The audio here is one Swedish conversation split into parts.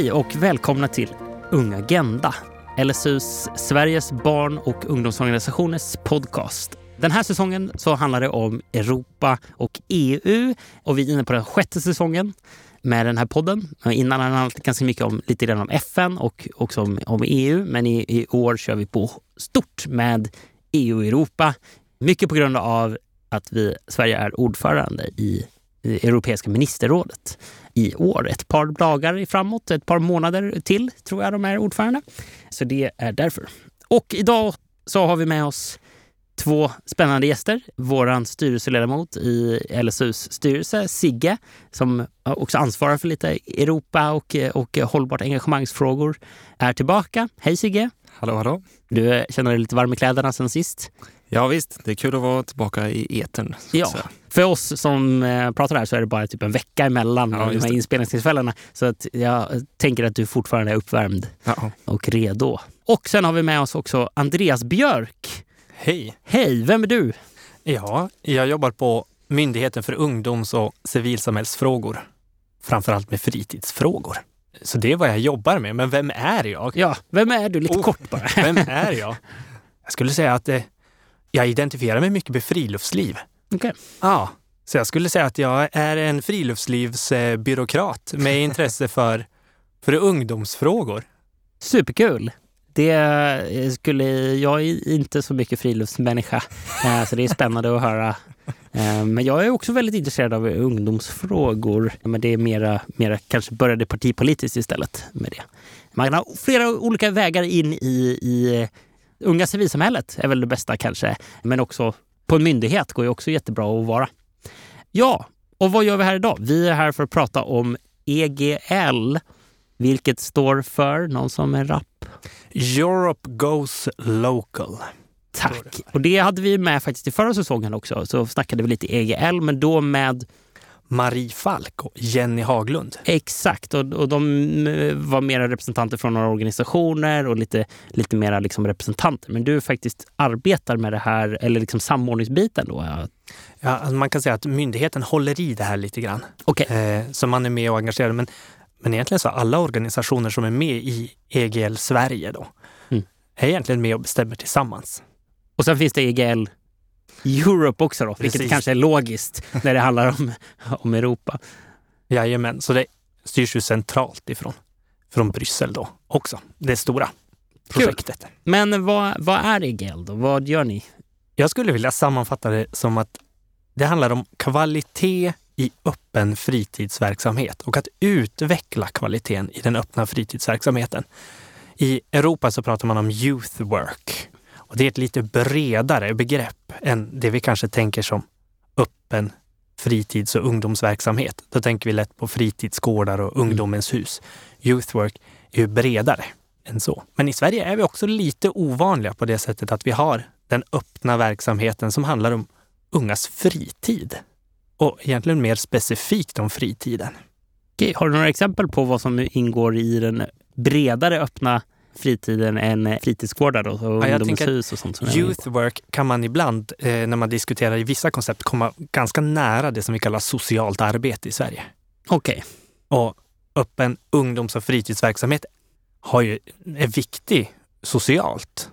Hej och välkomna till Ung Agenda, LSUs Sveriges barn och ungdomsorganisationers podcast. Den här säsongen så handlar det om Europa och EU och vi är inne på den sjätte säsongen med den här podden. Innan har det handlat ganska mycket om, lite grann om FN och också om, om EU, men i, i, år kör vi på stort med EU och Europa. Mycket på grund av att vi, Sverige är ordförande i Europeiska ministerrådet i år. Ett par dagar framåt, ett par månader till tror jag de är ordförande. Så det är därför. Och idag så har vi med oss två spännande gäster. Vår styrelseledamot i LSUs styrelse, Sigge, som också ansvarar för lite Europa och, och hållbart engagemangsfrågor, är tillbaka. Hej Sigge! Hallå, hallå! Du känner dig lite varm i kläderna sen sist? Ja visst, det är kul att vara tillbaka i etern. Ja, för oss som eh, pratar här så är det bara typ en vecka emellan ja, de här inspelningstillfällena. Så att jag tänker att du fortfarande är uppvärmd ja. och redo. Och sen har vi med oss också Andreas Björk. Hej! Hej, vem är du? Ja, jag jobbar på Myndigheten för ungdoms och civilsamhällsfrågor. Framförallt med fritidsfrågor. Så det är vad jag jobbar med. Men vem är jag? Ja, vem är du? Lite oh, kort bara. vem är jag? Jag skulle säga att eh, jag identifierar mig mycket med friluftsliv. Okay. Ja, så jag skulle säga att jag är en friluftslivsbyråkrat med intresse för, för ungdomsfrågor. Superkul! Det skulle, jag är inte så mycket friluftsmänniska, eh, så det är spännande att höra. Eh, men jag är också väldigt intresserad av ungdomsfrågor. Men det är mera, mera kanske började partipolitiskt istället med det. Man kan ha flera olika vägar in i, i unga civilsamhället är väl det bästa kanske. Men också på en myndighet går ju också jättebra att vara. Ja, och vad gör vi här idag? Vi är här för att prata om EGL, vilket står för någon som är rapp. Europe Goes Local. Tack! Och det hade vi med faktiskt i förra säsongen också. Så snackade vi lite EGL, men då med Marie Falk och Jenny Haglund. Exakt, och, och de eh, var mera representanter från några organisationer och lite, lite mera liksom representanter. Men du faktiskt arbetar med det här, eller liksom samordningsbiten då? Ja, alltså man kan säga att myndigheten håller i det här lite grann. Okay. Eh, så man är med och engagerad. Men, men egentligen så alla organisationer som är med i EGL Sverige då, mm. är egentligen med och bestämmer tillsammans. Och sen finns det EGL Europe också då, Precis. vilket kanske är logiskt när det handlar om, om Europa. Jajamän, så det styrs ju centralt ifrån från Bryssel då också, det stora projektet. Kul. Men vad, vad är EGL då? Vad gör ni? Jag skulle vilja sammanfatta det som att det handlar om kvalitet i öppen fritidsverksamhet och att utveckla kvaliteten i den öppna fritidsverksamheten. I Europa så pratar man om youth work och det är ett lite bredare begrepp än det vi kanske tänker som öppen fritids och ungdomsverksamhet. Då tänker vi lätt på fritidsgårdar och ungdomens hus. Youthwork är ju bredare än så. Men i Sverige är vi också lite ovanliga på det sättet att vi har den öppna verksamheten som handlar om ungas fritid. Och egentligen mer specifikt om fritiden. Okej, har du några exempel på vad som ingår i den bredare öppna fritiden än fritidsgårdar och ja, ungdomshus och sånt. Youth work kan man ibland, eh, när man diskuterar i vissa koncept, komma ganska nära det som vi kallar socialt arbete i Sverige. Okej. Okay. Och öppen ungdoms och fritidsverksamhet har ju, är viktig socialt.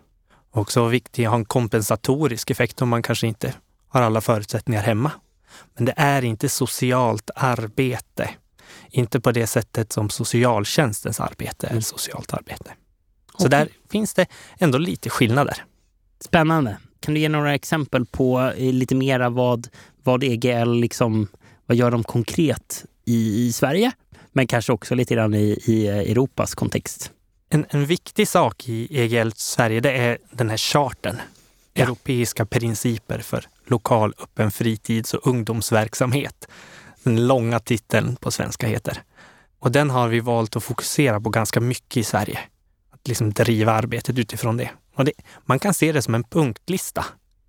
Också viktig att ha en kompensatorisk effekt om man kanske inte har alla förutsättningar hemma. Men det är inte socialt arbete. Inte på det sättet som socialtjänstens arbete är socialt arbete. Så där finns det ändå lite skillnader. Spännande. Kan du ge några exempel på eh, lite mera vad, vad EGL liksom, vad gör de konkret i, i Sverige? Men kanske också lite grann i, i eh, Europas kontext. En, en viktig sak i EGL Sverige det är den här charten. Ja. Europeiska principer för lokal öppen fritids och ungdomsverksamhet. Den långa titeln på svenska heter. Och den har vi valt att fokusera på ganska mycket i Sverige liksom driva arbetet utifrån det. Och det, Man kan se det som en punktlista.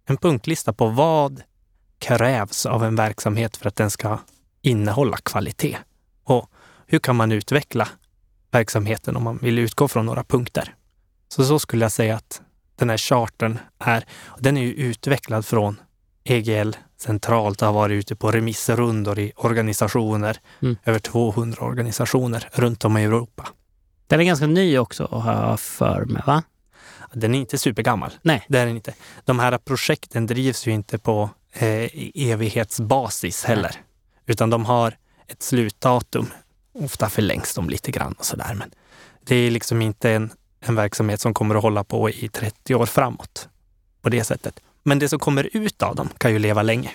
En punktlista på vad krävs av en verksamhet för att den ska innehålla kvalitet. Och hur kan man utveckla verksamheten om man vill utgå från några punkter? Så så skulle jag säga att den här charten är. Den är ju utvecklad från EGL centralt och har varit ute på remissrundor i organisationer, mm. över 200 organisationer runt om i Europa. Den är ganska ny också har jag för mig, va? Den är inte supergammal. Nej. Det är den inte. De här projekten drivs ju inte på eh, evighetsbasis heller, utan de har ett slutdatum. Ofta förlängs de lite grann och sådär, men det är liksom inte en, en verksamhet som kommer att hålla på i 30 år framåt på det sättet. Men det som kommer ut av dem kan ju leva länge.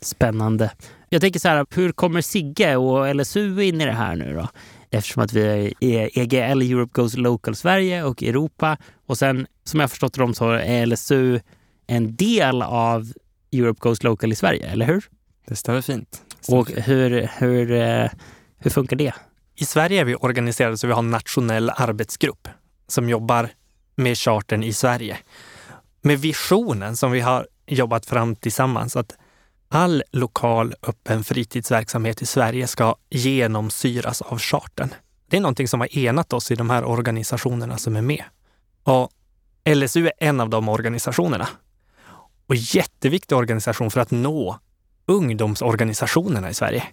Spännande. Jag tänker så här, hur kommer Sigge och LSU in i det här nu då? Eftersom att vi är EGL, Europe Goes Local Sverige och Europa. Och sen som jag förstått dem så är LSU en del av Europe Goes Local i Sverige, eller hur? Det stämmer fint. Stämmer Och hur, hur, eh, hur funkar det? I Sverige är vi organiserade så vi har en nationell arbetsgrupp som jobbar med chartern i Sverige. Med visionen som vi har jobbat fram tillsammans att all lokal öppen fritidsverksamhet i Sverige ska genomsyras av chartern. Det är någonting som har enat oss i de här organisationerna som är med. Och LSU är en av de organisationerna. Och jätteviktig organisation för att nå ungdomsorganisationerna i Sverige.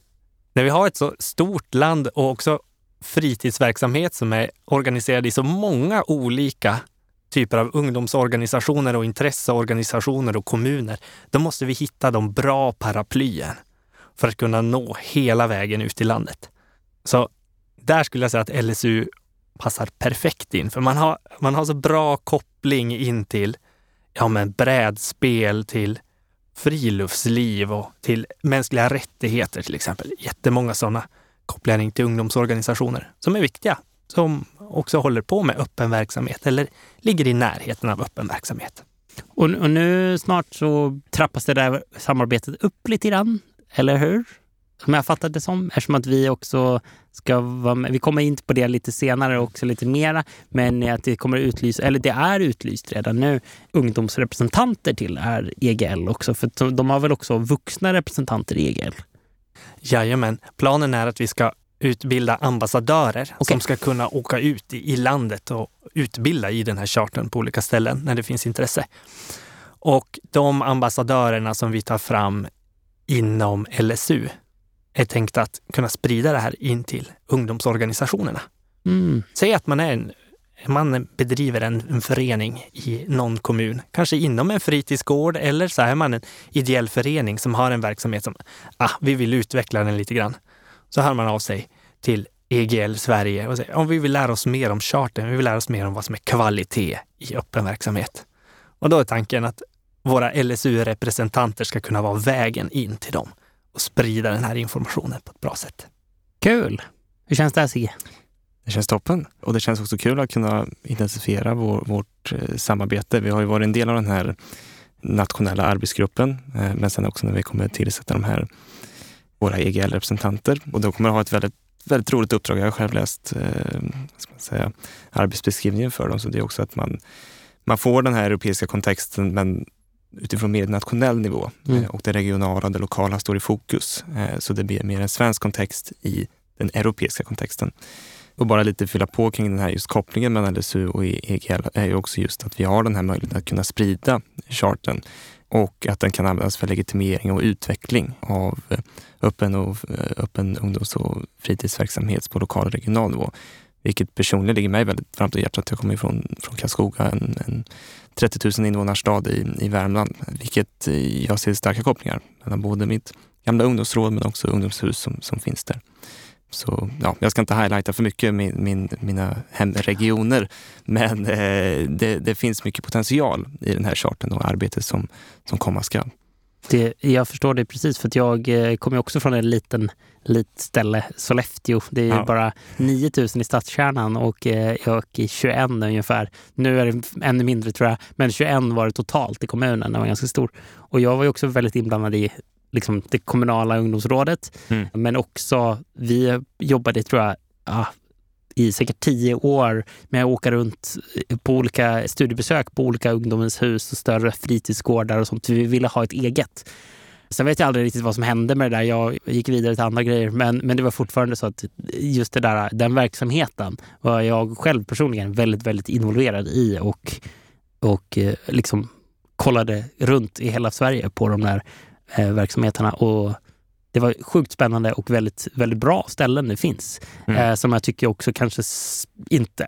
När vi har ett så stort land och också fritidsverksamhet som är organiserad i så många olika typer av ungdomsorganisationer och intresseorganisationer och kommuner, då måste vi hitta de bra paraplyen för att kunna nå hela vägen ut i landet. Så där skulle jag säga att LSU passar perfekt in, för man har, man har så bra koppling in till ja, men brädspel, till friluftsliv och till mänskliga rättigheter till exempel. Jättemånga sådana kopplingar till ungdomsorganisationer som är viktiga, som också håller på med öppen verksamhet eller ligger i närheten av öppen verksamhet. Och, och nu snart så trappas det där samarbetet upp lite grann, eller hur? Som jag fattar det som, eftersom att vi också ska vara med. Vi kommer in på det lite senare också lite mera, men att det kommer utlysa, eller det är utlyst redan nu, ungdomsrepresentanter till är EGL också, för de har väl också vuxna representanter i EGL? Jajamän, planen är att vi ska utbilda ambassadörer Okej. som ska kunna åka ut i, i landet och utbilda i den här chartern på olika ställen när det finns intresse. Och de ambassadörerna som vi tar fram inom LSU är tänkt att kunna sprida det här in till ungdomsorganisationerna. Mm. Säg att man, är en, man bedriver en, en förening i någon kommun, kanske inom en fritidsgård eller så är man en ideell förening som har en verksamhet som, ah, vi vill utveckla den lite grann. Så hör man av sig till EGL Sverige och säger, om vi vill lära oss mer om charten, vi vill lära oss mer om vad som är kvalitet i öppen verksamhet. Och då är tanken att våra LSU-representanter ska kunna vara vägen in till dem och sprida den här informationen på ett bra sätt. Kul! Hur känns det här Sigge? Det känns toppen. Och det känns också kul att kunna intensifiera vår, vårt eh, samarbete. Vi har ju varit en del av den här nationella arbetsgruppen, eh, men sen också när vi kommer tillsätta de här våra EGL-representanter. Och då kommer jag ha ett väldigt, väldigt roligt uppdrag. Jag har själv läst eh, ska man säga, arbetsbeskrivningen för dem, så det är också att man, man får den här europeiska kontexten, men utifrån mer nationell nivå. Mm. Eh, Och det regionala och det lokala står i fokus. Så det blir mer en svensk kontext i den europeiska kontexten. Och bara lite fylla på kring den här just kopplingen mellan LSU och EGL är ju också just att vi har den här möjligheten att kunna sprida charten och att den kan användas för legitimering och utveckling av eh, öppen, och, eh, öppen ungdoms och fritidsverksamhet på lokal och regional nivå. Vilket personligen ligger mig väldigt varmt om hjärtat. Jag kommer från, från Karlskoga, en, en 30 000 invånarstad i, i Värmland, vilket eh, jag ser starka kopplingar mellan både mitt gamla ungdomsråd men också ungdomshus som, som finns där. Så ja, jag ska inte highlighta för mycket min, min, mina hemregioner, men eh, det, det finns mycket potential i den här charten och arbetet som, som komma skall. Det, jag förstår det precis, för jag eh, kommer också från en liten litet ställe, Sollefteå. Det är Ja. bara 9000 i stadskärnan och eh, jag är 21 ungefär. Nu är det ännu mindre tror jag, men 21 var det totalt i kommunen. Den var ganska stor. Och jag var också väldigt inblandad i liksom, det kommunala ungdomsrådet, Mm. men också vi jobbade, tror jag, ja, i säkert tio år med att åka runt på olika studiebesök på olika ungdomens hus och större fritidsgårdar och sånt. Vi ville ha ett eget. Sen vet jag aldrig riktigt vad som hände med det där. Jag gick vidare till andra grejer. Men, men det var fortfarande så att just det där, den verksamheten var jag själv personligen väldigt, väldigt involverad i och, och eh, liksom kollade runt i hela Sverige på de där eh, verksamheterna. Och det var sjukt spännande och väldigt, väldigt bra ställen det finns. Mm. Eh, som jag tycker också kanske inte...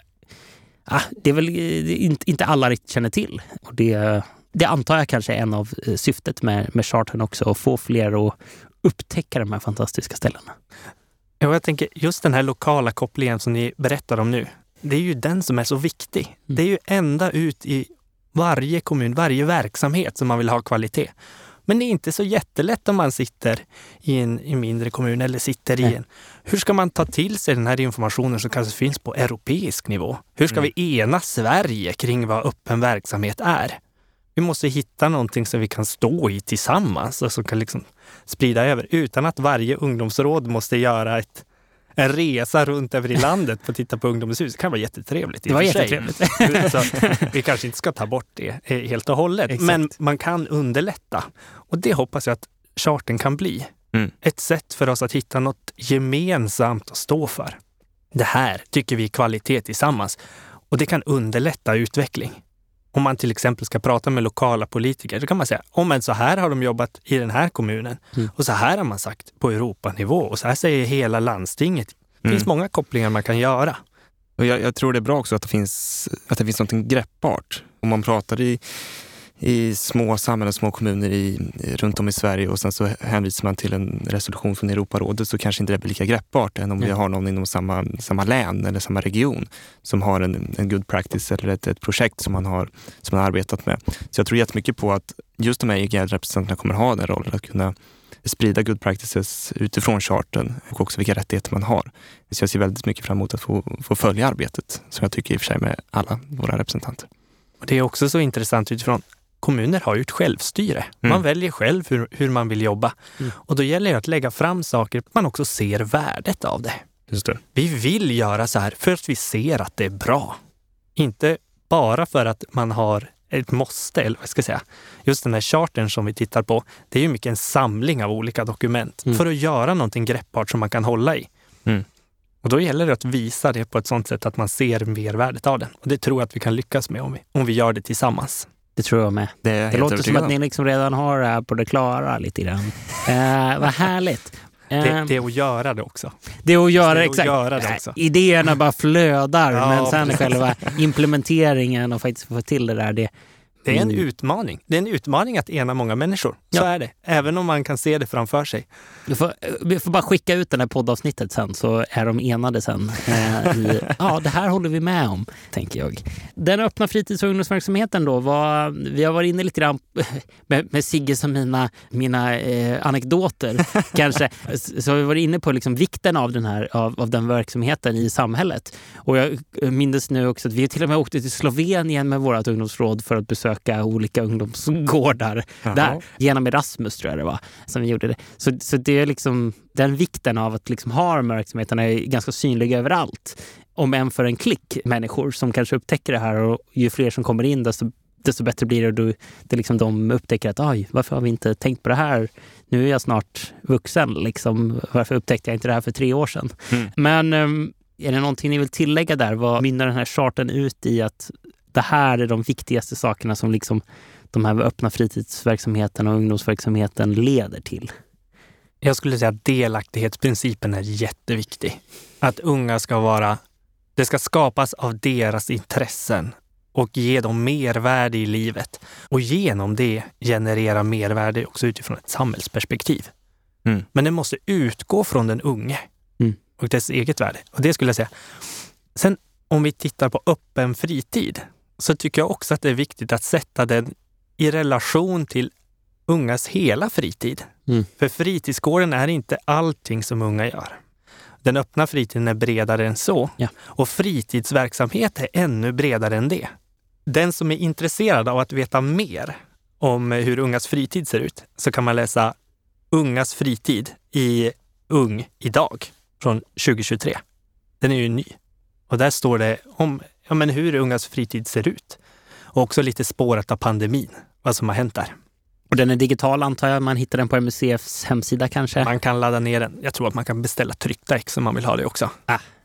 Ah, det är väl eh, inte, inte alla riktigt känner till. Och det, det antar jag kanske är en av eh, syftet med, med chartern också, att få fler att upptäcka de här fantastiska ställena. Ja, jag tänker just den här lokala kopplingen som ni berättar om nu. Det är ju den som är så viktig. Det är ju ända ut i varje kommun, varje verksamhet som man vill ha kvalitet. Men det är inte så jättelätt om man sitter i en, i en mindre kommun eller sitter i en. Hur ska man ta till sig den här informationen som kanske finns på europeisk nivå? Hur ska vi ena Sverige kring vad öppen verksamhet är? Vi måste hitta någonting som vi kan stå i tillsammans och som kan liksom sprida över utan att varje ungdomsråd måste göra ett, en resa runt över i landet för att titta på Ungdomens hus. Det kan vara jättetrevligt. Det var jättetrevligt. Så vi kanske inte ska ta bort det eh, helt och hållet, Exakt. men man kan underlätta. Och det hoppas jag att charten kan bli. Mm. Ett sätt för oss att hitta något gemensamt att stå för. Det här tycker vi är kvalitet tillsammans och det kan underlätta utveckling. Om man till exempel ska prata med lokala politiker, då kan man säga, om men så här har de jobbat i den här kommunen Mm. och så här har man sagt på Europanivå och så här säger hela landstinget. Det finns Mm. många kopplingar man kan göra. Och jag, jag tror det är bra också att det finns, att det finns något greppbart. Om man pratar i, i små samhällen, små kommuner i, runt om i Sverige och sen så hänvisar man till en resolution från Europarådet så kanske inte det blir lika greppbart än om vi Nej. har någon inom samma, samma län eller samma region som har en, en good practice eller ett, ett projekt som man, har, som man har arbetat med. Så jag tror jättemycket på att just de här EGL-representanterna kommer ha den rollen att kunna sprida good practices utifrån charten och också vilka rättigheter man har. Så jag ser väldigt mycket fram emot att få, få följa arbetet som jag tycker i och för sig med alla våra representanter. Och det är också så intressant utifrån kommuner har ju ett självstyre. Man Mm. väljer själv hur, hur man vill jobba. Mm. Och då gäller det att lägga fram saker man också ser värdet av det. Det. Vi vill göra så här för att vi ser att det är bra. Inte bara för att man har ett måste, eller vad ska jag säga. Just den här chartern som vi tittar på, det är ju mycket en samling av olika dokument Mm. för att göra någonting greppbart som man kan hålla i. Mm. Och då gäller det att visa det på ett sådant sätt att man ser mervärdet av den. Och det tror jag att vi kan lyckas med om vi, om vi gör det tillsammans. Det tror jag med. Det, Det låter som att ni om. liksom redan har det här på det klara lite grann. Eh, vad härligt. Eh, Det, det är att göra det också. Det är att göra, Det är att exakt. göra det också. Idéerna bara flödar, Ja, men sen precis. själva implementeringen och faktiskt få till det där, det, Det är en Mm. utmaning. Det är en utmaning att ena många människor. Så Ja. är det. Även om man kan se det framför sig. vi, får, vi får bara skicka ut det här poddavsnittet sen så är de enade sen. Eh, i, ja, det här håller vi med om, tänker jag. Den öppna fritids och ungdomsverksamheten då, var, vi har varit inne lite grann med, med Sigges och mina, mina eh, anekdoter kanske. Så har vi varit inne på liksom vikten av den, här, av, av den verksamheten i samhället. Och jag minns nu också att vi till och med åkte till Slovenien med vårt ungdomsråd för att besöka olika ungdomsgårdar Jaha. där. Genom Erasmus tror jag det var som vi gjorde det. Så, så det är liksom den vikten av att liksom ha de här verksamheterna är ganska synlig överallt. Om än för en klick människor som kanske upptäcker det här och ju fler som kommer in desto, desto bättre blir det. Och då, det liksom de upptäcker att oj, varför har vi inte tänkt på det här? Nu är jag snart vuxen. Liksom. Varför upptäckte jag inte det här för tre år sedan? Mm. Men ehm, är det någonting ni vill tillägga där? Vad mynnar den här charten ut i att det här är de viktigaste sakerna som liksom de här öppna fritidsverksamheten och ungdomsverksamheten leder till? Jag skulle säga att delaktighetsprincipen är jätteviktig. Att unga ska vara... Det ska skapas av deras intressen och ge dem mervärde i livet. Och genom det generera mervärde också utifrån ett samhällsperspektiv. Mm. Men det måste utgå från den unge Mm. och dess eget värde. Och det skulle jag säga. Sen om vi tittar på öppen fritid så tycker jag också att det är viktigt att sätta den i relation till ungas hela fritid. Mm. För fritidsgården är inte allting som unga gör. Den öppna fritiden är bredare än så. Ja. Och fritidsverksamhet är ännu bredare än det. Den som är intresserad av att veta mer om hur ungas fritid ser ut så kan man läsa Ungas fritid i Ung idag från 2023. Den är ju ny. Och där står det om ja, men hur ungas fritid ser ut. Och också lite spåret av pandemin, vad som har hänt där. Och den är digital antar jag. Man hittar den på MUCFs hemsida kanske. Man kan ladda ner den. Jag tror att man kan beställa tryckta ex om man vill ha det också.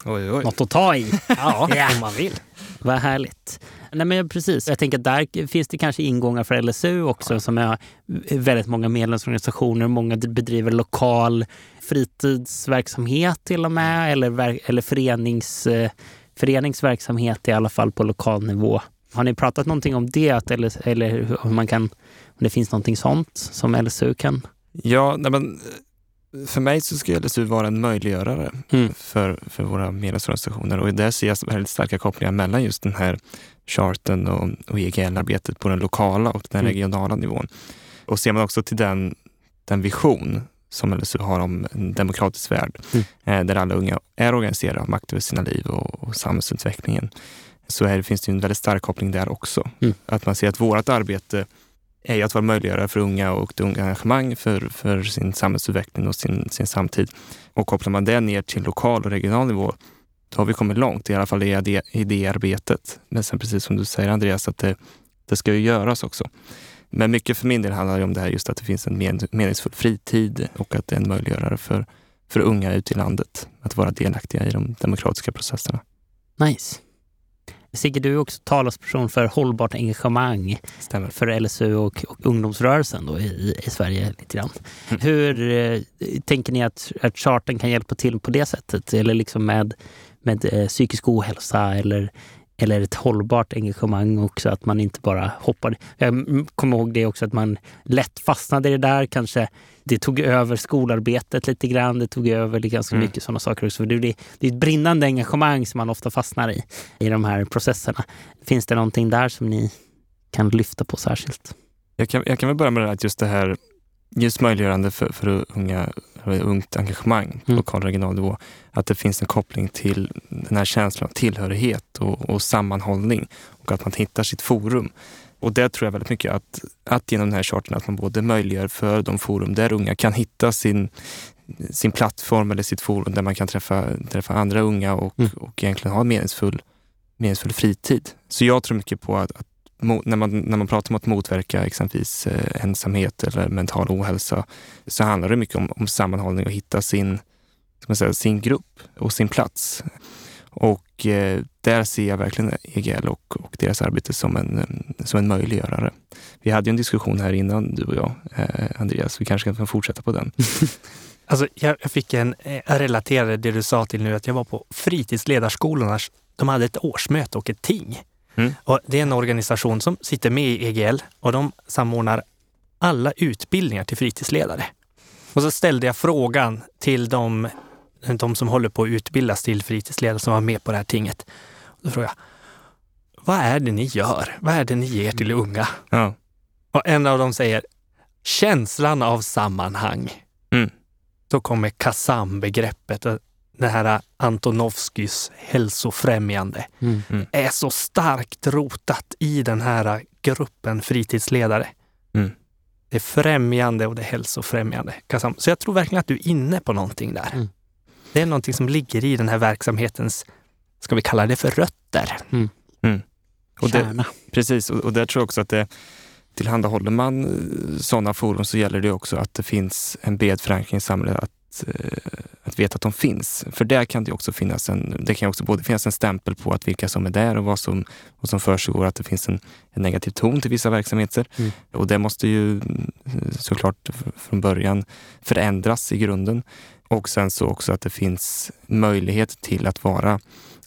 Oj, oj. Något att ta i. Ja, Ja. om man vill. Vad härligt. Nej, men precis. Jag tänker att där finns det kanske ingångar för LSU också ja. som är väldigt många medlemsorganisationer. Många bedriver lokal fritidsverksamhet till och med eller, eller förenings, eh, föreningsverksamhet i alla fall på lokal nivå. Har ni pratat någonting om det att, eller, eller hur man kan, om det finns någonting sånt som LSU kan? Ja, nej men, för mig så ska LSU vara en möjliggörare mm. för, för våra medlemsorganisationer och där ser jag väldigt starka kopplingar mellan just den här charten och, och EGL-arbetet på den lokala och den mm. regionala nivån. Och ser man också till den, den vision som LSU har om en demokratisk värld mm. eh, där alla unga är organiserade, har makt över sina liv och, och samhällsutvecklingen. Så här finns det en väldigt stark koppling där också. Mm. Att man ser att vårt arbete är att vara möjliggörare för unga och det unga engagemang för, för sin samhällsutveckling och sin, sin samtid. Och kopplar man det ner till lokal och regional nivå, då har vi kommit långt, i alla fall i idéarbetet. Men sen precis som du säger Andreas, att det, det ska ju göras också. Men mycket för min del handlar det om det här just att det finns en meningsfull fritid och att det är en möjliggörare för, för unga ute i landet att vara delaktiga i de demokratiska processerna. Nice. Sigge, du är också talesperson för hållbart engagemang Stämmer. för LSU och, och ungdomsrörelsen då i, i Sverige. lite grann. Mm. Hur eh, tänker ni att, att charten kan hjälpa till på det sättet? Eller liksom med, med eh, psykisk ohälsa eller eller ett hållbart engagemang också, att man inte bara hoppar. Jag kommer ihåg det också att man lätt fastnade i det där, kanske det tog över skolarbetet lite grann, det tog över ganska mm. mycket sådana saker också. Det, det är ett brinnande engagemang som man ofta fastnar i, i de här processerna. Finns det någonting där som ni kan lyfta på särskilt? Jag kan, jag kan väl börja med det att just det här just möjliggörande för, för unga, för ungt engagemang på mm. lokal och regional nivå. Att det finns en koppling till den här känslan av tillhörighet och, och sammanhållning och att man hittar sitt forum. Och det tror jag väldigt mycket att, att genom den här charten att man både möjliggör för de forum där unga kan hitta sin, sin plattform eller sitt forum där man kan träffa, träffa andra unga och, mm. och egentligen ha en meningsfull, meningsfull fritid. Så jag tror mycket på att, att när, man, när man pratar om att motverka exempelvis eh, ensamhet eller mental ohälsa så handlar det mycket om, om sammanhållning och hitta sin, ska man säga, sin grupp och sin plats. Och eh, där ser jag verkligen EGL och, och deras arbete som en, som en möjliggörare. Vi hade ju en diskussion här innan, du och jag, eh, Andreas. Vi kanske kan fortsätta på den. alltså, jag, jag fick en, eh, jag relaterade det du sa till nu, att jag var på fritidsledarskolorna. De hade ett årsmöte och ett ting. Mm. Och det är en organisation som sitter med i EGL och de samordnar alla utbildningar till fritidsledare. Och så ställde jag frågan till de, de som håller på att utbildas till fritidsledare som var med på det här tinget. Då frågade jag, vad är det ni gör? Vad är det ni ger till unga? Ja. Och en av dem säger, känslan av sammanhang. Mm. Då kommer KASAM-begreppet det här Antonovskys hälsofrämjande mm. Mm. är så starkt rotat i den här gruppen fritidsledare. Mm. Det är främjande och det är hälsofrämjande. Så jag tror verkligen att du är inne på någonting där. Mm. Det är någonting som ligger i den här verksamhetens, ska vi kalla det för rötter? Mm. Mm. Och det, precis, och, och där tror jag också att det tillhandahåller man eh, sådana forum så gäller det också att det finns en bred förankring i samhället. Att Eh, att, veta att de finns. För där kan det också finnas en, det kan också både finnas en stämpel på att vilka som är där och vad som, vad som försiggår, att det finns en, en negativ ton till vissa verksamheter. Mm. Och det måste ju eh, såklart från början förändras i grunden. Och sen så också att det finns möjlighet till att vara,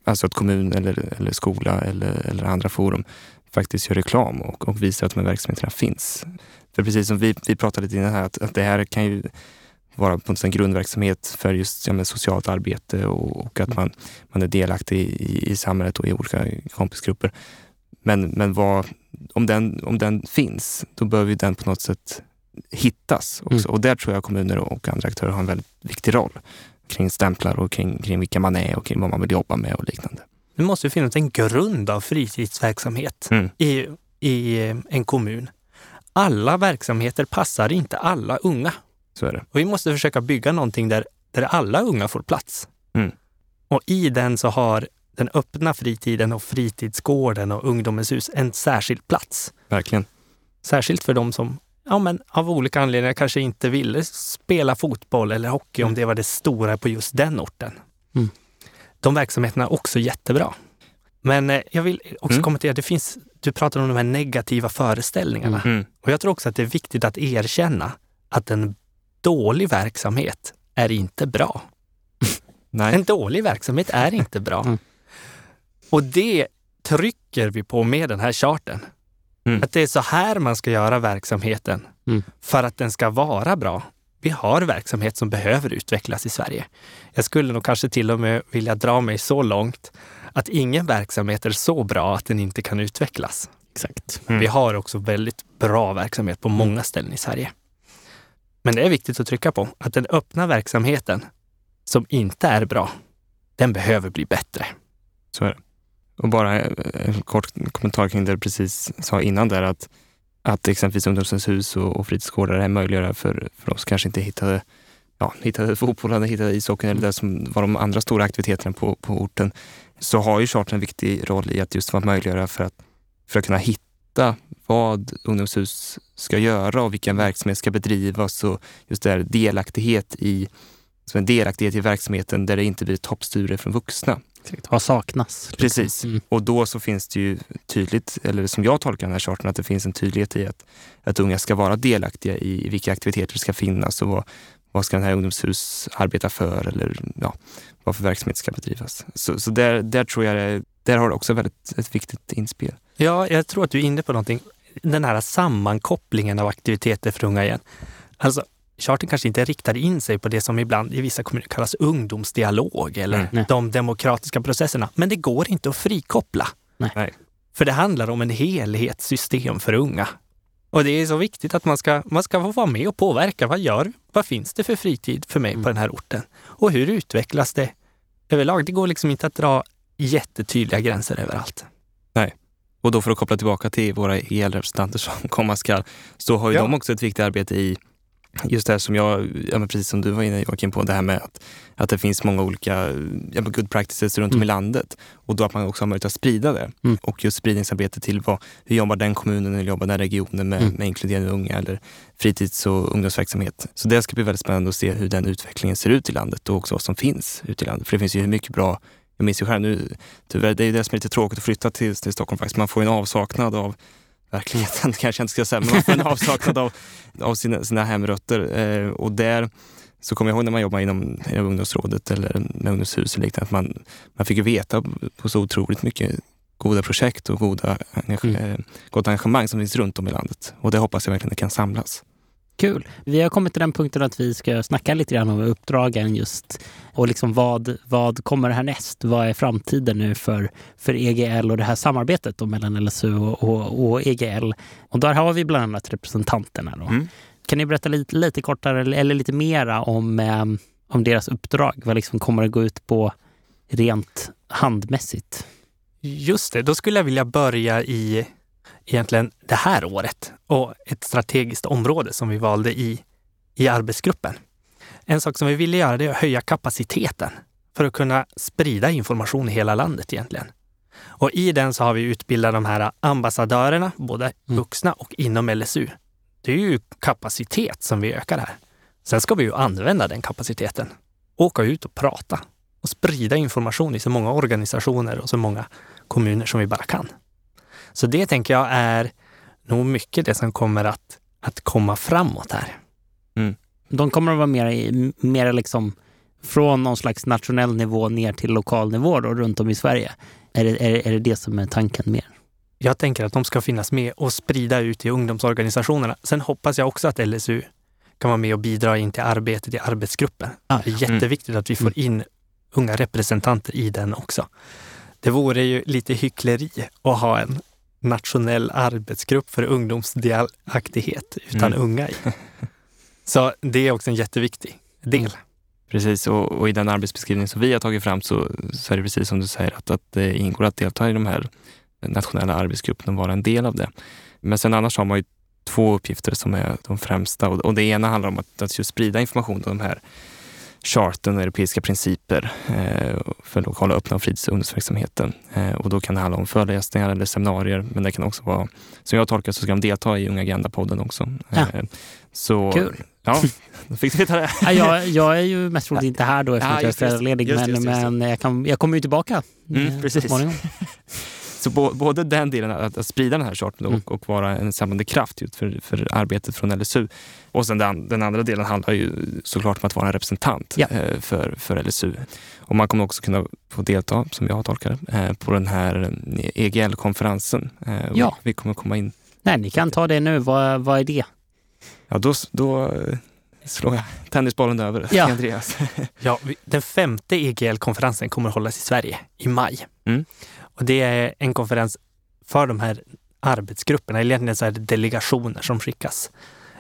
alltså att kommun eller, eller skola eller, eller andra forum faktiskt gör reklam och, och visar att de här verksamheterna finns. För precis som vi, vi pratade lite innan här, att, att det här kan ju vara på en grundverksamhet för just ja, socialt arbete och, och, att man, man är delaktig i, i samhället och i olika kompisgrupper. Men, men vad, om, den, om den finns, då behöver den på något sätt hittas också. Mm. Och där tror jag kommuner och andra aktörer har en väldigt viktig roll kring stämplar och kring, kring vilka man är och kring vad man vill jobba med och liknande. Det måste finnas en grund av fritidsverksamhet mm. i, i en kommun. Alla verksamheter passar inte alla unga. Så är det. Och vi måste försöka bygga någonting där, där alla unga får plats. Mm. Och i den så har den öppna fritiden och fritidsgården och ungdomens hus en särskild plats. Verkligen. Särskilt för de som ja, men av olika anledningar kanske inte ville spela fotboll eller hockey mm. om det var det stora på just den orten. Mm. De verksamheterna är också jättebra. Men eh, jag vill också Mm. kommentera, det finns, du pratar om de här negativa föreställningarna. Mm. Och jag tror också att det är viktigt att erkänna att en dålig verksamhet är inte bra. Nej. En dålig verksamhet är inte bra. Mm. Och det trycker vi på med den här charten. Mm. Att det är så här man ska göra verksamheten Mm. för att den ska vara bra. Vi har verksamhet som behöver utvecklas i Sverige. Jag skulle nog kanske till och med vilja dra mig så långt att ingen verksamhet är så bra att den inte kan utvecklas. Exakt. Mm. Vi har också väldigt bra verksamhet på många ställen i Sverige. Men det är viktigt att trycka på att den öppna verksamheten som inte är bra, den behöver bli bättre. Så är det. Och bara eh, en kort kommentar kring det du precis sa innan där att, att exempelvis Ungdomens hus och, och fritidsgårdar är möjliggöra för, för oss kanske inte hittade, ja, hittade fotbollen, hittade ishockeyn eller det som var de andra stora aktiviteterna på, på orten. Så har ju chartern en viktig roll i att just vara möjliggöra för att, för att kunna hitta vad ungdomshus ska göra och vilken verksamhet ska bedrivas och just det här delaktighet i, som en delaktighet i verksamheten där det inte blir toppstyre från vuxna. Exakt. Vad saknas? liksom? Precis. Mm. Och då så finns det ju tydligt, eller som jag tolkar den här charten, att det finns en tydlighet i att, att unga ska vara delaktiga i vilka aktiviteter det ska finnas och vad, vad ska den här ungdomshus arbeta för eller ja, vad för verksamhet ska bedrivas. Så, så där, där tror jag det, där har det också väldigt ett viktigt inspel. Ja, jag tror att du är inne på någonting. Den här sammankopplingen av aktiviteter för unga igen. Alltså, charten kanske inte riktar in sig på det som ibland i vissa kommuner kallas ungdomsdialog eller Mm. Nej. de demokratiska processerna. Men det går inte att frikoppla. Nej. Nej. För det handlar om en helhetssystem för unga. Och det är så viktigt att man ska, man ska få vara med och påverka. Vad gör Vad finns det för fritid för mig Mm. på den här orten? Och hur utvecklas det överlag? Det går liksom inte att dra jättetydliga gränser överallt. Och då för att koppla tillbaka till våra EL-representanter som komma skall, så har ju Ja. de också ett viktigt arbete i just det här som jag, ja men precis som du var inne Joakim på, det här med att, att det finns många olika ja, good practices runt om Mm. i landet och då att man också har möjlighet att sprida det. Mm. Och just spridningsarbete till vad, hur jobbar den kommunen, hur jobbar den regionen med, Mm. med inkluderande unga eller fritids och ungdomsverksamhet. Så det ska bli väldigt spännande att se hur den utvecklingen ser ut i landet och också vad som finns ute i landet. För det finns ju hur mycket bra jag minns ju själv nu, tyvärr, det är ju det som är lite tråkigt att flytta till, till Stockholm faktiskt. Man får en avsaknad av verkligheten, kanske jag inte ska säga, men man får en avsaknad av, av sina, sina hemrötter. Eh, och där så kommer jag ihåg när man jobbade inom, inom ungdomsrådet eller med ungdomshus och liknande, att man, man fick ju veta på så otroligt mycket goda projekt och goda, Mm. eh, gott engagemang som finns runt om i landet. Och det hoppas jag verkligen det kan samlas. Kul. Vi har kommit till den punkten att vi ska snacka lite grann om uppdragen just och liksom vad, vad kommer härnäst? Vad är framtiden nu för, för EGL och det här samarbetet då mellan LSU och, och, och EGL? Och där har vi bland annat representanterna. Då. Mm. Kan ni berätta lite, lite kortare eller, lite mera om, eh, om deras uppdrag? Vad liksom kommer det gå ut på rent handmässigt? Just det, då skulle jag vilja börja i egentligen det här året och ett strategiskt område som vi valde i, i arbetsgruppen. En sak som vi ville göra det är att höja kapaciteten för att kunna sprida information i hela landet egentligen. Och i den så har vi utbildat de här ambassadörerna, både Mm. vuxna och inom LSU. Det är ju kapacitet som vi ökar här. Sen ska vi ju använda den kapaciteten. Åka ut och prata och sprida information i så många organisationer och så många kommuner som vi bara kan. Så det tänker jag är nog mycket det som kommer att, att komma framåt här. De kommer att vara mer, mer liksom från någon slags nationell nivå ner till lokal nivå då, runt om i Sverige. Är det, är, det- är det det som är tanken mer? Jag tänker att de ska finnas med och sprida ut i ungdomsorganisationerna. Sen hoppas jag också att LSU kan vara med och bidra in till arbetet i arbetsgruppen. Ah, Det är jätteviktigt att vi får in unga representanter i den också. Det vore ju lite hyckleri att ha en nationell arbetsgrupp för ungdomsdelaktighet utan Mm. unga i. Så det är också en jätteviktig del. Precis, och, och i den arbetsbeskrivning som vi har tagit fram så, så är det precis som du säger att, att det ingår att delta i de här nationella arbetsgrupperna och vara en del av det. Men sen annars har man ju två uppgifter som är de främsta och, och det ena handlar om att, att just sprida information om de här charten och europeiska principer eh, för lokala öppna och fritids och ungdomsverksamheten. Eh, och då kan det handla om föreläsningar eller seminarier, men det kan också vara, som jag tolkar så ska de delta i Unga Agenda-podden också. Ja. Eh, så, Kul. Ja, då fick du veta det. Ja, jag, jag är ju mest troligt inte här då eftersom Ja, att jag är just just föräldraledig, Just men, just just men jag, kan, jag kommer ju tillbaka Mm, eh, så precis. småningom. Så bo, både den delen, att, att sprida den här charten och, Mm. och vara en samlande kraft för, för arbetet från LSU. Och sen den, den andra delen handlar ju såklart om att vara en representant Ja. eh, för, för LSU. Och man kommer också kunna få delta, som jag det, eh, på den här EGL-konferensen. Eh, Ja. Vi kommer komma in. Nej, ni kan ta det nu. Vad, vad är det? Ja, då, då slår jag tennisbollen över till Ja. Andreas. Ja, den femte EGL-konferensen kommer att hållas i Sverige i maj. Mm. Och det är en konferens för de här arbetsgrupperna, eller egentligen så är det delegationer som skickas.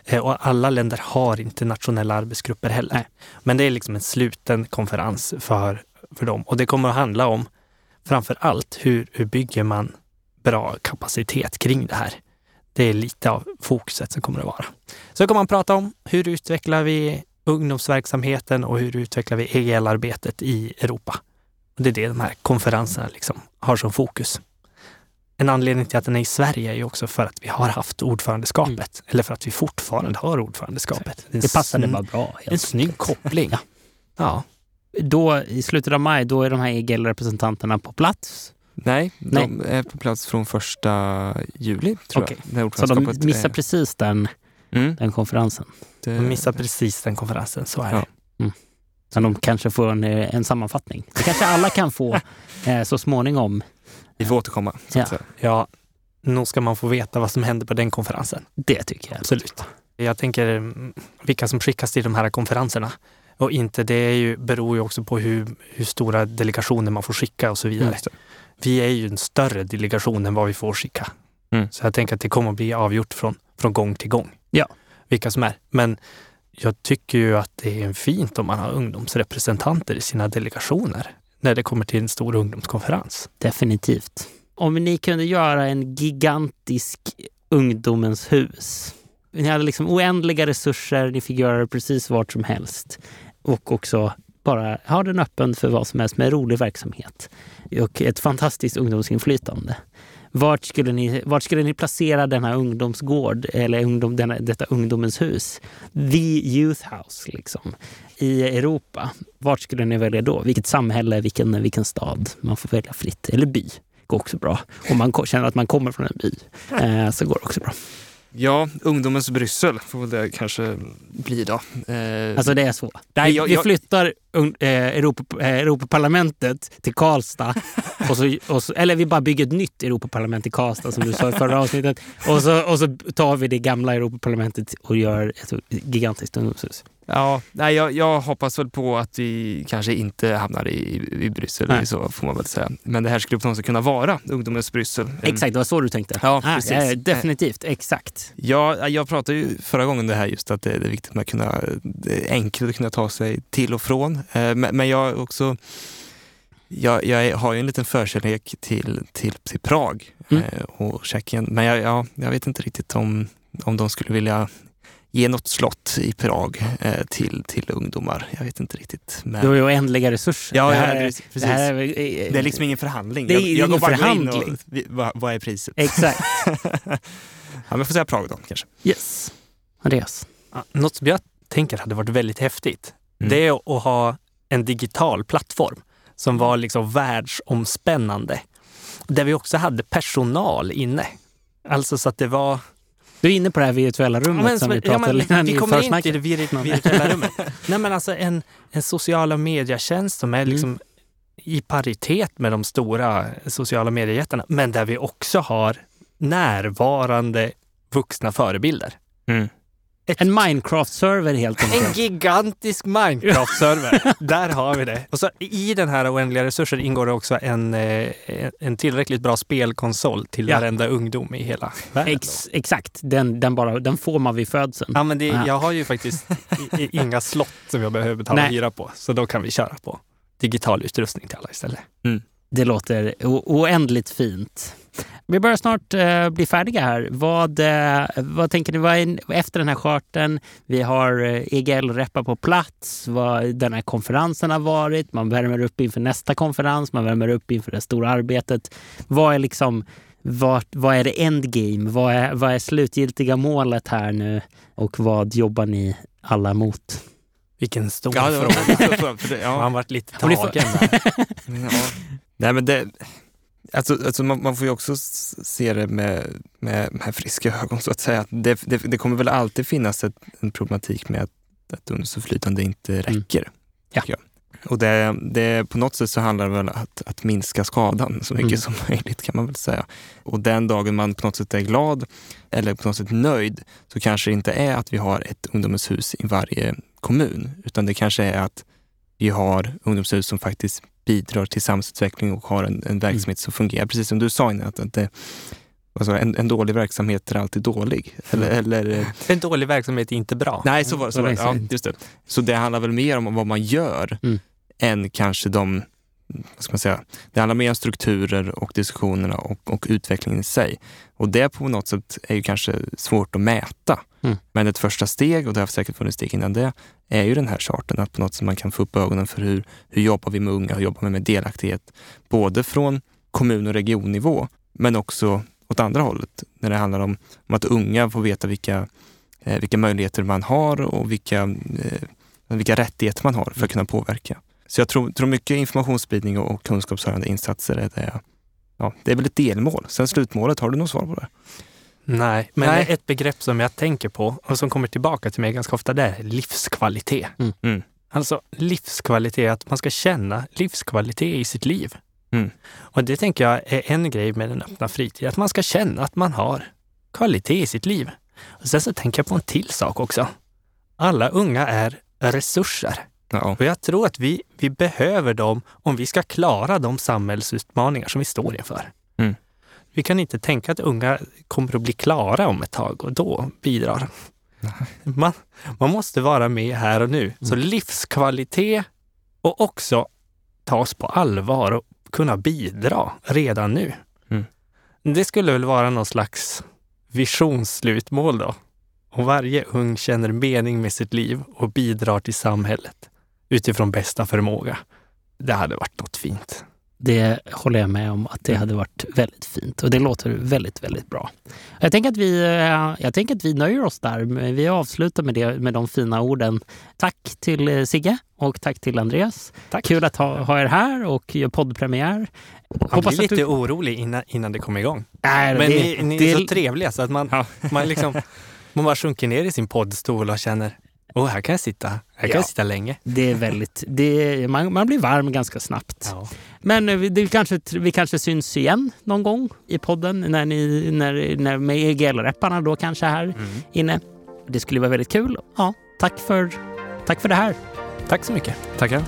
Eh, Och alla länder har inte nationella arbetsgrupper heller. Nej. Men det är liksom en sluten konferens för, för dem. Och det kommer att handla om framför allt hur, hur bygger man bra kapacitet kring det här. Det är lite av fokuset som kommer att vara. Så kommer man prata om hur utvecklar vi ungdomsverksamheten och hur utvecklar vi EGL-arbetet i Europa. Det är det de här konferenserna liksom har som fokus. En anledning till att den är i Sverige är ju också för att vi har haft ordförandeskapet. Mm. Eller för att vi fortfarande har ordförandeskapet. en Det passade bara bra. En snygg koppling. Ja. ja. Då, I slutet av maj, då är de här EGL-representanterna på plats. Nej, Nej. de är på plats från första juli, tror Okej. jag. Så de missar är- precis den, Mm, den konferensen. det- De missar precis den konferensen, så är Ja. det. Så de kanske får en, eh, en sammanfattning. Det kanske alla kan få eh, så småningom. Vi får återkomma. Så Ja. Ja, nog ska man få veta vad som händer på den konferensen. Det tycker jag. Absolut. Jag tänker mm, vilka som skickas till de här konferenserna. Och inte, det är ju, beror ju också på hur, hur stora delegationer man får skicka och så vidare. Just det. Vi är ju en större delegation än vad vi får skicka. Mm. Så jag tänker att det kommer att bli avgjort från, från gång till gång. Ja. Vilka som är. Men jag tycker ju att det är fint om man har ungdomsrepresentanter i sina delegationer när det kommer till en stor ungdomskonferens. Definitivt. Om ni kunde göra en gigantisk ungdomens hus. Ni hade liksom oändliga resurser, ni fick göra det precis vart som helst. Och också bara ha den öppen för vad som helst med rolig verksamhet. Och ett fantastiskt ungdomsinflytande. Vart skulle ni, vart skulle ni placera denna ungdomsgård eller ungdom, denna, detta ungdomens hus? The Youth House liksom, i Europa. Vart skulle ni välja då? Vilket samhälle, vilken, vilken stad? Man får välja fritt. Eller by. går också bra. Om man känner att man kommer från en by eh, så går det också bra. Ja, ungdomens Bryssel får väl det kanske bli då. Eh, Alltså det är så. Nej, vi, jag- vi flyttar eh, Europa, eh, Europaparlamentet till Karlstad. och så, och så, eller vi bara bygger ett nytt Europaparlament i Karlstad som du sa i förra avsnittet. Och så, och så tar vi det gamla Europaparlamentet och gör ett gigantiskt ungdomshus. Ja, nej, jag, jag hoppas väl på att vi kanske inte hamnar i, i Bryssel, Nej. så får man väl säga. Men det här skulle på något sätt kunna vara ungdomens Bryssel. Exakt, det var så du tänkte? Ja, Ah, precis. ja, definitivt, exakt. Ja, jag pratade ju förra gången det här just att det är viktigt att kunna, det är enkelt att kunna ta sig till och från. Eh, Men, jag också, jag, jag har ju en liten förkärlek till, till, till Prag Mm. eh, och Tjeckien. Men jag, ja, jag vet inte riktigt om, om de skulle vilja ge något slott i Prag eh, till, till ungdomar. Jag vet inte riktigt. Men... Du har ju oändliga resurser. Ja, det här, är- precis. det här är, eh, Det är liksom ingen förhandling. Det är jag, jag ingen går bara in förhandling. och, vad, vad är priset? Exakt. ja, men jag får säga Prag då kanske. Yes. Andreas. Ja, Något som jag tänker hade varit väldigt häftigt, Mm. det är att ha en digital plattform som var liksom världsomspännande. Där vi också hade personal inne. Alltså så att det var... Du är inne på det här virtuella rummet Ja, men, som vi ja, pratade men innan vi kommer in till det vir- virtuella rummet. Nej men alltså en, en sociala medietjänst som är Mm. liksom i paritet med de stora sociala mediejättarna, men där vi också har närvarande vuxna förebilder. Mm. Ett En Minecraft-server helt En enkelt. gigantisk Minecraft-server. Där har vi det. Och så I den här oändliga resurser ingår det också en, eh, en tillräckligt bra spelkonsol till Ja. varenda ungdom i hela världen. Ex, exakt, den, den, bara, den får man vid födseln. Ja, men det, Ja. jag har ju faktiskt i, i, inga slott som jag behöver betala Nej. hyra på. Så då kan vi köra på digital utrustning till alla istället. Det låter oändligt fint. Vi börjar snart eh, bli färdiga här. Vad, eh, vad tänker ni? Vad är, efter den här charten, vi har eh, EGL-reppar på plats, vad den här konferensen har varit, man värmer upp inför nästa konferens, man värmer upp inför det stora arbetet. Vad är liksom vad, vad är det endgame? Vad är, vad är slutgiltiga målet här nu? Och vad jobbar ni alla mot? Vilken stor Ja, det var, fråga. för det, Man ja, varit lite tagen ja. Nej, men det, Alltså, alltså man, man, får ju också se det med, med, med friska ögon så att säga. Det, det, det kommer väl alltid finnas ett, en problematik med att, att ungdomsförflytande inte mm. räcker. Mm. Ja. Och det, det, på något sätt så handlar det väl om att, att minska skadan så mycket mm. som möjligt kan man väl säga. Och den dagen man på något sätt är glad eller på något sätt nöjd så kanske det inte är att vi har ett ungdomens hus i varje kommun, utan det kanske är att vi har ungdomshus som faktiskt bidrar till samhällsutveckling och har en, en verksamhet mm. som fungerar. Precis som du sa innan, att, det, alltså en, en, dålig verksamhet är alltid dålig. Eller, mm. eller, en dålig verksamhet är inte bra. Nej, så var, så var, ja, just det. Så det handlar väl mer om vad man gör mm. än kanske de vad ska man säga, det handlar mer om strukturer och diskussionerna och, och utvecklingen i sig. Och det på något sätt är ju kanske svårt att mäta. Mm. Men ett första steg, och det har säkert funnits steg innan det, är ju den här charten. Att på något sätt man kan få upp ögonen för hur, hur jobbar vi med unga, hur jobbar vi med delaktighet? Både från kommun och regionnivå, men också åt andra hållet. När det handlar om, om att unga får veta vilka, eh, vilka möjligheter man har och vilka, eh, vilka rättigheter man har för att kunna påverka. Så jag tror, tror mycket informationsspridning och kunskapshöjande insatser är det. Ja, det är väl ett delmål. Sen slutmålet, har du något svar på det? Nej, men Nej. ett begrepp som jag tänker på och som kommer tillbaka till mig ganska ofta, det är livskvalitet. Mm. Mm. Alltså livskvalitet, att man ska känna livskvalitet i sitt liv. Mm. Och det tänker jag är en grej med den öppna fritiden, att man ska känna att man har kvalitet i sitt liv. Och sen så tänker jag på en till sak också. Alla unga är resurser. Ja. Och jag tror att vi, vi behöver dem om vi ska klara de samhällsutmaningar som vi står inför. Mm. Vi kan inte tänka att unga kommer att bli klara om ett tag och då bidrar. Man, man måste vara med här och nu. Mm. Så livskvalitet och också ta oss på allvar och kunna bidra redan nu. Mm. Det skulle väl vara någon slags visionsslutmål då. Och varje ung känner mening med sitt liv och bidrar till samhället utifrån bästa förmåga. Det hade varit något fint. Det håller jag med om att det hade varit väldigt fint och det låter väldigt, väldigt bra. Jag tänker att vi, eh, jag tänker att vi nöjer oss där. Vi avslutar med, det, med de fina orden. Tack till eh, Sigge och tack till Andreas. Tack. Kul att ha, ha er här och göra poddpremiär. Man blir lite du... orolig innan, innan det kommer igång. Nej, Men det, ni, ni det... är så trevliga så att man, ja. man, liksom, man bara sjunker ner i sin poddstol och känner och här kan jag sitta. Här kan jag sitta länge. Det är väldigt, det är, man, man blir varm ganska snabbt. Ja. Men eh, det kanske, vi kanske syns igen någon gång i podden när ni, när, när med EGL-repparna då kanske här mm. inne. Det skulle vara väldigt kul. Ja, tack för, tack för det här. Tack så mycket. Tackar.